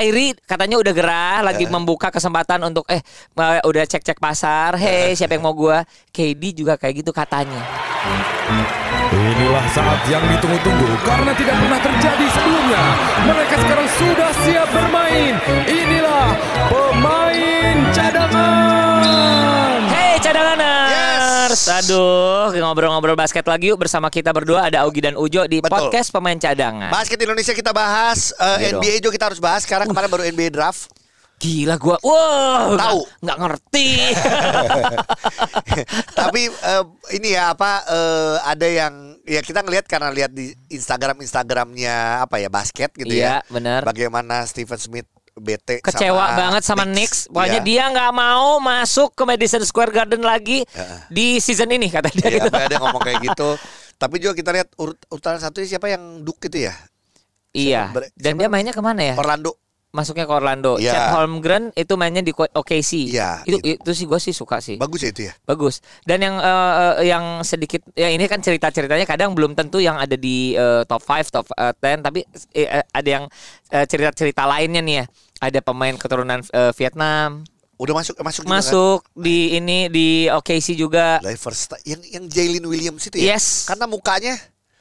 Kyrie katanya udah gerah lagi membuka kesempatan untuk eh eh, udah cek-cek pasar. Hey, siapa yang mau gua? KD juga kayak gitu katanya. Inilah saat yang ditunggu-tunggu karena tidak pernah terjadi sebelumnya. Mereka sekarang sudah siap bermain. Inilah pemain cadangan. Hey cadanganers. Aduh, ngobrol-ngobrol basket lagi yuk bersama kita berdua ada Augie dan Ujo di Betul. podcast pemain cadangan. Basket Indonesia kita bahas, eh, Iya NBA juga kita harus bahas. Sekarang kemarin baru NBA draft. Gila gua. Wow, Tahu. nggak- ngerti. Tapi eh, ini ya apa eh, ada yang ya kita ngelihat karena lihat di Instagram Instagramnya apa ya basket gitu Iya, ya. benar. Bagaimana Stephen Smith bete Kecewa sama banget sama Knicks. Pokoknya Iya. dia nggak mau masuk ke Madison Square Garden lagi di season ini kata dia Iya, gitu. ada yang ngomong kayak gitu. Tapi juga kita lihat urut urutan satu siapa yang Duke gitu ya? Iya. Ber- Dan siapa? dia mainnya ke mana ya? Orlando. Masuknya ke Orlando. Iya. Chet Holmgren itu mainnya di OKC. Iya, Itu gitu. itu sih gue sih suka sih. Bagus ya itu ya. Bagus. Dan yang eh, yang sedikit ya ini kan cerita-ceritanya kadang belum tentu yang ada di eh, top 5, top 10 tapi eh, ada yang eh, cerita-cerita lainnya nih ya. Ada pemain keturunan eh, Vietnam Udah masuk masuk juga kan? masuk di ini di OKC juga. First yang yang Jalen Williams itu ya. Yes. Karena mukanya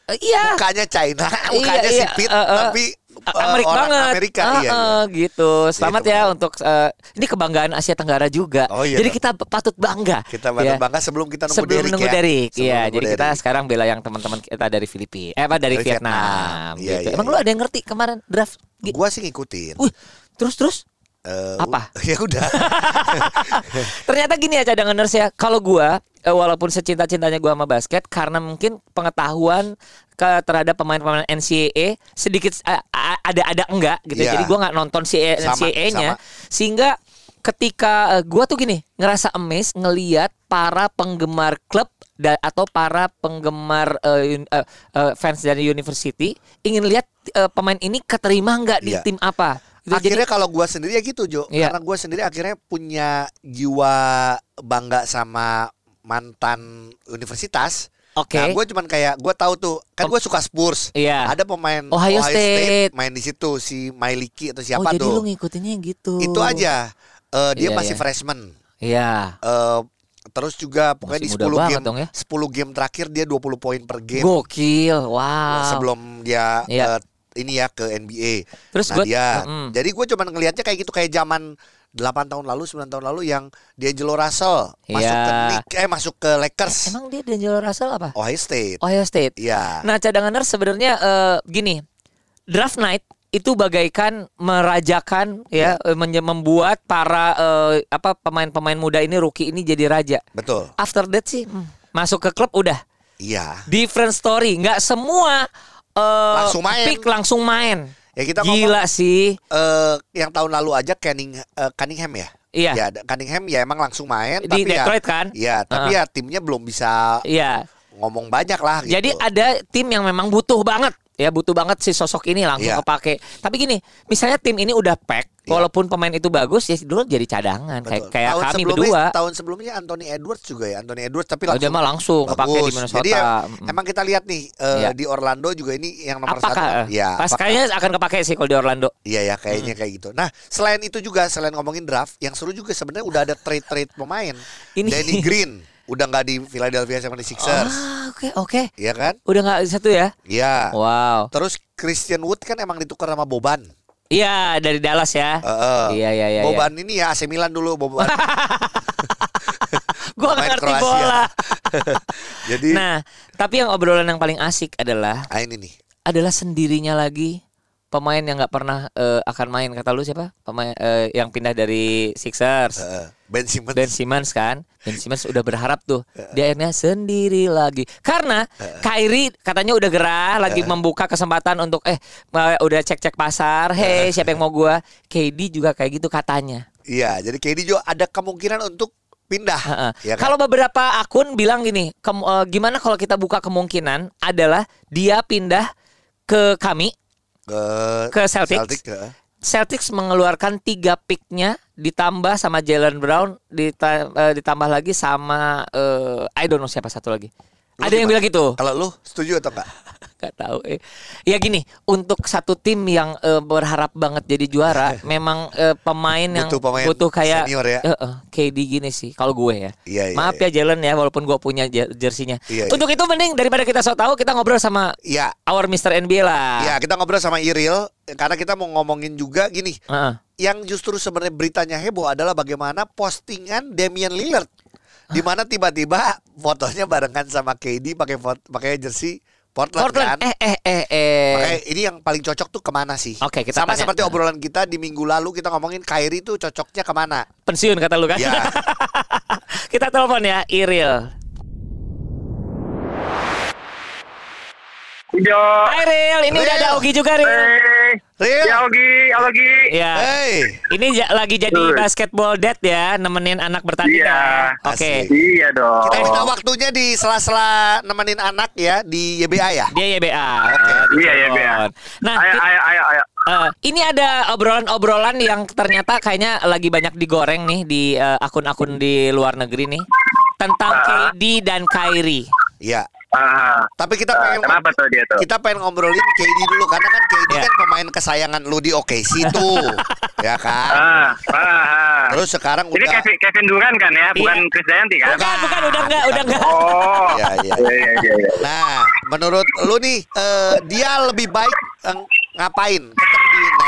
Eh, iya. mukanya China, mukanya Iya, iya, sipit eh, eh. tapi eh, Amerika orang banget. Amerika Ah, iya. iya. ah, gitu. Selamat Itu ya benar. untuk eh, ini kebanggaan Asia Tenggara juga. Oh, iya Jadi kita patut bangga. Kita bantu ya. bangga sebelum kita nunggu Sebelum Derek nunggu ya. Derek, Sebelum iya. nunggu Jadi kita Derek. sekarang bela yang teman-teman kita dari Filipina, eh apa dari, Dari Vietnam, Vietnam. Iya, gitu. iya, Emang iya. lu ada yang ngerti kemarin draft? Gua sih ngikutin. Wih, terus terus. Eh, Apa? Ya udah. Ternyata gini ya cadanganers ya. Kalau gua eh, walaupun secinta-cintanya gua sama basket karena mungkin pengetahuan ke terhadap pemain-pemain NCAA sedikit eh, a- ada-ada enggak gitu. Iya. Jadi gua nggak nonton si NCAA-nya sehingga ketika eh, gua tuh gini ngerasa amazed ngeliat para penggemar klub da- atau para penggemar un- eh, eh, fans dari university ingin lihat eh, pemain ini keterima nggak di Iya. tim apa. Gitu. Jadi- akhirnya kalau gua sendiri ya gitu Jo Iya. karena gua sendiri akhirnya punya jiwa bangga sama mantan universitas Oke. Nah, gue cuman kayak gue tahu tuh kan gue suka Spurs. Iya. Ada pemain Ohio State. main di situ si Mailiki atau oh siapa jadi lu tuh. ngikutinnya gitu. Itu aja. Eh, dia Iya, masih iya. freshman. Iya. Eh, terus juga pokoknya Masih di muda 10 banget game dong ya. 10 game terakhir dia 20 poin per game Gokil. Wow. sebelum dia Iya. eh, ini ya ke NBA. Terus nah, gua- dia. Mm-mm. Jadi gue cuman ngelihatnya kayak gitu kayak zaman 8 tahun lalu, 9 tahun lalu yang D'Angelo Russell masuk Iya. ke Knicks, eh masuk ke Lakers. Emang dia D'Angelo Russell apa? Ohio State. Ohio State. Iya. Nah, cadanganers sebenarnya eh, gini. Draft night itu bagaikan merajakan ya, Iya. eh, menye- membuat para eh, apa pemain-pemain muda ini rookie ini jadi raja. Betul. After that sih hmm, masuk ke klub udah Iya. different story. Nggak semua eh, Langsung main. pick langsung main. Ya kita Gila sih. eh yang tahun lalu aja Canning, eh, Cunningham ya. Iya. Ya, Cunningham ya emang langsung main Di tapi Detroit ya, kan? Iya, tapi ya timnya belum bisa Iya. ngomong banyak lah gitu. Jadi ada tim yang memang butuh banget ya butuh banget si sosok ini langsung Iya. kepake. Tapi gini, misalnya tim ini udah pack, Iya. walaupun pemain itu bagus ya dulu jadi cadangan kayak Betul. kayak tahun kami berdua. Tahun sebelumnya Anthony Edwards juga ya, Anthony Edwards tapi Oh, dia mah langsung kepake di. Minnesota. Jadi ya, Mm. emang kita lihat nih eh, Iya. di Orlando juga ini yang nomor Apakah? satu. Ya, Pas apakah- kayaknya akan kepake sih kalau di Orlando. Iya ya kayaknya kayak gitu. Nah selain itu juga selain ngomongin draft, yang seru juga sebenarnya udah ada trade trade pemain. Ini- Danny Green udah nggak di Philadelphia 76ers, Ah, oke oke. Iya kan? Udah nggak satu ya? Iya. Wow. Terus Christian Wood kan emang ditukar sama Boban. Iya dari Dallas ya. Heeh. Iya iya iya. Boban ini ya AC Milan dulu Boban. Gue ngerti Kroasia. bola. Jadi Nah, tapi yang obrolan yang paling asik adalah ah, ini nih. adalah sendirinya lagi pemain yang nggak pernah eh, akan main. Kata lu siapa? Pemain eh, yang pindah dari Sixers. Heeh. Ben Simmons. Ben Simmons kan? Ben Simmons udah berharap tuh. Dia akhirnya sendiri lagi. Karena Kyrie katanya udah gerah lagi membuka kesempatan untuk eh udah cek-cek pasar. Hey siapa yang mau gua? KD juga kayak gitu katanya. Iya, jadi KD juga ada kemungkinan untuk pindah. Heeh. Ya kan? Kalau beberapa akun bilang gini, kem- eh, gimana kalau kita buka kemungkinan adalah dia pindah ke kami ke, ke Celtics. Celtic, heeh. Celtics mengeluarkan tiga picknya ditambah sama Jalen Brown dita- eh, ditambah lagi sama eh, I don't know siapa satu lagi. Lu Ada yang gimana? bilang gitu. Kalau lu setuju atau enggak? Gak tahu. Eh. Ya gini, untuk satu tim yang eh, berharap banget jadi juara, memang eh, pemain yang Butuh pemain butuh kayak senior ya. eh, eh, KD gini sih. Kalau gue ya. Iya, iya, Maaf iya. ya Jalen ya, walaupun gue punya jer- jersinya. Iya, iya. Untuk itu mending daripada kita so tahu, kita ngobrol sama Iya. our Mr. NBA lah. Ya, kita ngobrol sama Iril karena kita mau ngomongin juga gini. Heeh. Yang justru sebenarnya beritanya heboh adalah bagaimana postingan Damian Lillard di mana tiba-tiba fotonya barengan sama KD pakai pakai jersey Portland, Portland. kan. Eh eh eh eh. Makanya ini yang paling cocok tuh ke mana sih? Oke, kita Sama tanya. seperti obrolan kita di minggu lalu kita ngomongin Kyrie tuh cocoknya ke mana? Pensiun kata lu kan. Ya. kita telepon ya Iril. Yo. Hai Ril, ini udah ada Ril. Ogi juga Ril. Hey. Ril. Ya Ogi, Ogi. Ya. Hey. Ini ja- lagi jadi Tuh. basketball dad ya, nemenin anak bertanding Iya. ya. Oke. Asik. Iya dong. Kita minta waktunya di sela-sela nemenin anak ya di YBA ya. Dia YBA. Oke. di Iya. YBA. Nah, ayo, ayo, ayo, ayo. eh, ini ada obrolan-obrolan yang ternyata kayaknya lagi banyak digoreng nih di eh, akun-akun di luar negeri nih tentang Ah. KD dan Kyrie. Iya. Ah, Tapi kita ah, pengen kenapa tuh dia tuh? kita pengen ngobrolin KD dulu karena kan KD Ya. kan pemain kesayangan lu di OKC tuh. ya kan? Ah, ah, ah. Terus sekarang Ini udah Kevin, Kevin Durant kan ya, bukan Iya. Chris Dayanti kan? Bukan, bukan udah enggak, udah enggak. Oh. Iya, iya. Iya, iya, iya, iya. Nah, menurut lu nih eh, dia lebih baik eh, ngapain?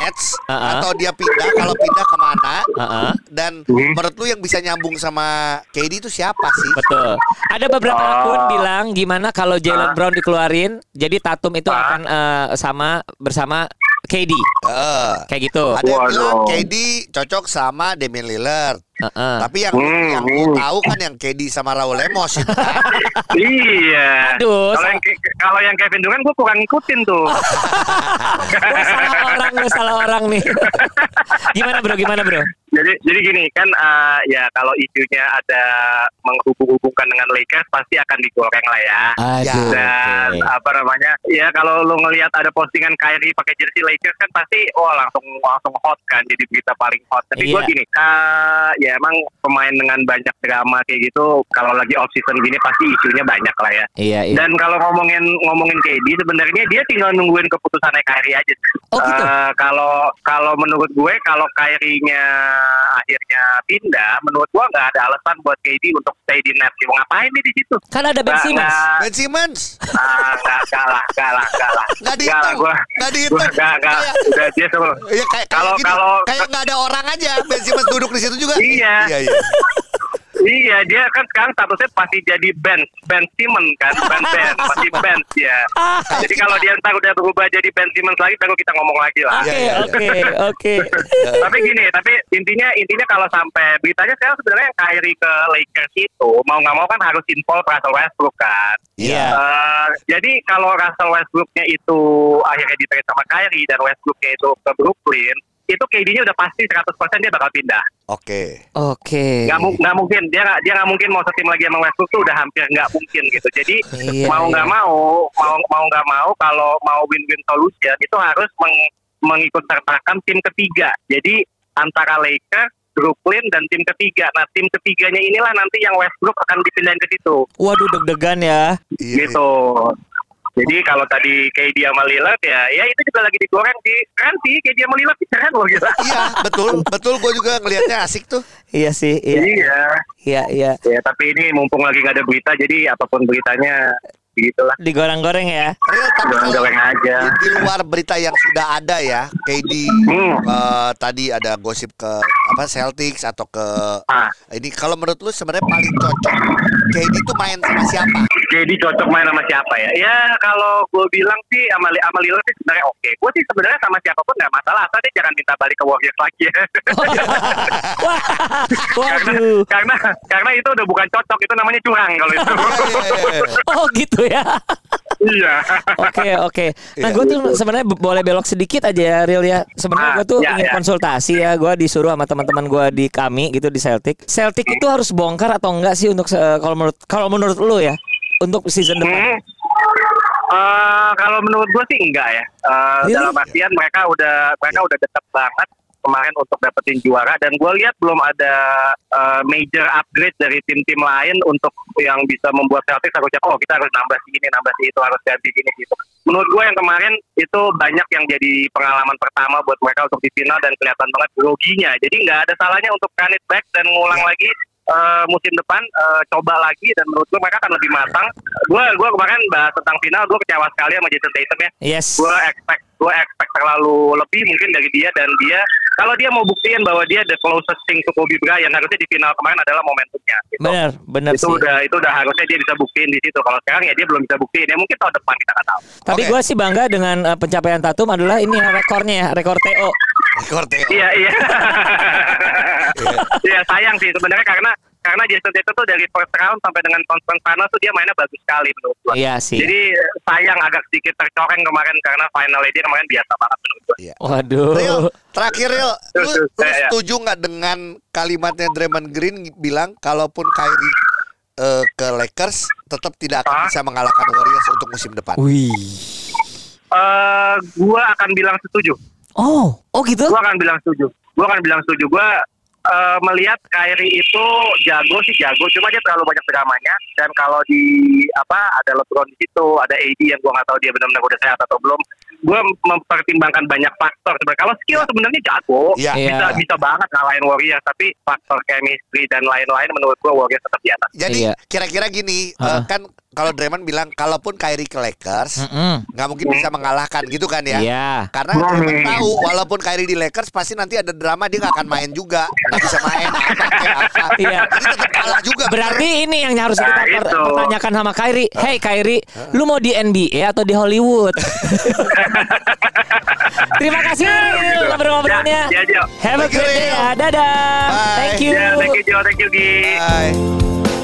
Nets Uh-uh. atau dia pindah? Kalau pindah ke mana? Heeh. Dan Hmm. menurut lu yang bisa nyambung sama KD itu siapa sih? Betul. Ada beberapa Oh. akun bilang gimana kalau Jalen Ah. Brown dikeluarin, jadi Tatum itu Ah. akan eh, sama bersama KD. Eh, Kayak gitu. ada yang bilang KD cocok sama Damian Lillard. Heeh. Tapi yang Hmm, yang lu hmm. tahu kan yang KD sama Raul Lemos itu kan. Iya. Aduh, Kalau yang, kalau yang Kevin Durant gue kurang ngikutin tuh. Gua salah orang, gue salah orang nih. gimana bro? Gimana bro? Jadi jadi gini kan eh, ya kalau isunya ada menghubung-hubungkan dengan Lakers pasti akan digoreng lah ya. Aduh. Dan apa namanya? Ya kalau lu ngelihat ada postingan Kyrie pakai jersey Lakers kan pasti oh langsung langsung hot kan jadi berita paling hot. Tapi Iya. gua gini, eh, ya emang pemain dengan banyak drama kayak gitu kalau lagi off season gini pasti isunya banyak lah ya. Iya, iya. Dan kalau ngomongin ngomongin KD sebenarnya dia tinggal nungguin keputusannya Kyrie aja. Oh, gitu? Eh, kalau kalau menurut gue kalau Kyrie-nya akhirnya pindah, menurut gue nggak ada alasan buat KD untuk stay di Nets. Mau ngapain nih di situ? Kan ada Ben Simmons. Ben Simmons Ah, nggak nggak lah, nggak lah, nggak lah. Nggak Nggak lah, dihitung. gua. Nggak dihitung. Gua nggak, nggak. Kayak- Udah dia semua. Ya kayak Kalau- kayak gini, kalau- kayak nggak ada orang aja Ben Simmons duduk di situ juga. Iya. Iya, iya. Iya, dia kan sekarang statusnya pasti jadi Ben, Ben Simmons kan, Ben Ben, masih Ben ya. Jadi kalau dia ntar udah berubah jadi Ben Simmons lagi, baru kita ngomong lagi lah. Oke, Iya, iya, oke, oke. tapi gini, tapi intinya intinya kalau sampai beritanya sekarang sebenarnya yang Kyrie ke Lakers itu mau nggak mau kan harus involve Russell Westbrook kan. Iya. Eh, jadi kalau Russell Westbrooknya itu akhirnya di trade sama Kyrie dan Westbrooknya itu ke Brooklyn, itu KD-nya udah pasti 100% dia bakal pindah. Oke. Oke. Nggak, mu- nggak mungkin dia nggak dia nggak mungkin mau setim lagi sama Westbrook tuh udah hampir nggak mungkin gitu. Jadi Iya, mau nggak iya. mau mau mau nggak mau kalau mau win-win solution itu harus meng, mengikut sertakan tim ketiga. Jadi antara Lakers Brooklyn dan tim ketiga. Nah, tim ketiganya inilah nanti yang Westbrook akan dipindahin ke situ. Waduh deg-degan ya. Iya. gitu. Jadi kalau tadi KD sama Lillard ya, ya itu juga lagi digoreng. Keren sih KD sama Lillard sih keren loh gitu. Iya, betul. Betul gue juga ngelihatnya asik tuh. Iya sih, iya. Iya. Iya, iya. Ya, tapi ini mumpung lagi nggak ada berita, jadi apa pun beritanya begitulah. Digoreng-goreng ya. Real tapi Goreng-goreng aja. di, di luar berita yang sudah ada ya, KD Hmm. eh, tadi ada gosip ke apa Celtics atau ke Ah, ini kalau menurut lu sebenarnya paling cocok KD itu main sama siapa? jadi cocok main sama siapa ya? Ya kalau gue bilang sih sama, sama Lillard sih sebenarnya oke. Gue sih sebenarnya sama siapa pun nggak masalah. Asal dia jangan minta balik ke Warriors lagi ya. Karena, waduh. karena karena itu udah bukan cocok, itu namanya curang kalau itu. Oh gitu ya. Iya. Oke oke. Nah Iya. gue tuh sebenarnya be- boleh belok sedikit aja ya Real ya. Sebenarnya Ah, gue tuh ya, ingin ya. konsultasi ya. Gue disuruh sama teman-teman gue di kami gitu di Celtic. Celtic itu harus bongkar atau enggak sih untuk se- kalau menurut kalau menurut lu ya untuk season depan? Hmm. Eh, kalau menurut gue sih enggak ya. Eh, Really? Dalam artian mereka udah mereka udah dekat banget kemarin untuk dapetin juara dan gue lihat belum ada uh, major upgrade dari tim-tim lain untuk yang bisa membuat Celtics harusnya oh kita harus nambah sini nambah sini itu harus ganti sini gitu menurut gue yang kemarin itu banyak yang jadi pengalaman pertama buat mereka untuk di final dan kelihatan banget groginya jadi nggak ada salahnya untuk run it back dan ngulang lagi uh, musim depan uh, coba lagi dan menurut gue mereka akan lebih matang. Gue gue kemarin bahas tentang final gue kecewa sekali sama Jason Tatum ya. Yes. Gue expect gue expect terlalu lebih mungkin dari dia dan dia kalau dia mau buktiin bahwa dia the closest thing to Kobe Bryant harusnya di final kemarin adalah momentumnya. Gitu. Benar, benar itu sih. udah itu udah harusnya dia bisa buktiin di situ. Kalau sekarang ya dia belum bisa buktiin. Ya mungkin tahun depan kita nggak tahu. Tapi Oke. gue sih bangga dengan eh, pencapaian Tatum adalah ini ya, rekornya ya, rekor TO. Rekor Theo. Iya iya. Iya sayang sih sebenarnya karena karena Jason Tatum tuh dari first round sampai dengan conference final tuh dia mainnya bagus sekali menurut gua. Iya sih. Jadi sayang agak sedikit tercoreng kemarin karena final dia kemarin biasa banget menurut. Iya. Waduh. Rio, terakhir Rio, lu, lu Ya, setuju nggak dengan kalimatnya Draymond Green bilang kalaupun Kyrie eh, ke Lakers tetap tidak akan bisa mengalahkan Warriors untuk musim depan. Wih. Eh, gua akan bilang setuju. Oh, oh gitu? Gua akan bilang setuju. Gua akan bilang setuju. Gua eh, melihat Kyrie itu jago sih jago, cuma dia terlalu banyak dramanya. Dan kalau di apa ada LeBron di situ, ada AD yang gua nggak tahu dia benar-benar udah sehat atau belum. Gua mempertimbangkan banyak faktor. Sebenarnya kalau skill sebenarnya jago, Iya. bisa Iya. bisa banget ngalahin Warriors. Tapi faktor chemistry dan lain-lain menurut gua Warriors tetap di atas. Jadi Iya. kira-kira gini, eh, Hah? kan kalau Draymond bilang kalaupun Kyrie ke Lakers nggak mungkin bisa mengalahkan gitu kan ya? Iya. Karena Draymond tahu walaupun Kyrie di Lakers pasti nanti ada drama dia nggak akan main juga, nggak bisa main apa apa. Iya. Jadi tetap kalah juga. Berarti ini yang harus kita Nah, per- itu. pertanyakan sama Kyrie. Hey Kyrie, lu mau di NBA atau di Hollywood? Terima kasih ngobrol-ngobrolnya. Ya, ya. Have a great day ya. Dadah. Bye. Thank you. Ya, thank you, Jo. Thank you, Gi. Bye.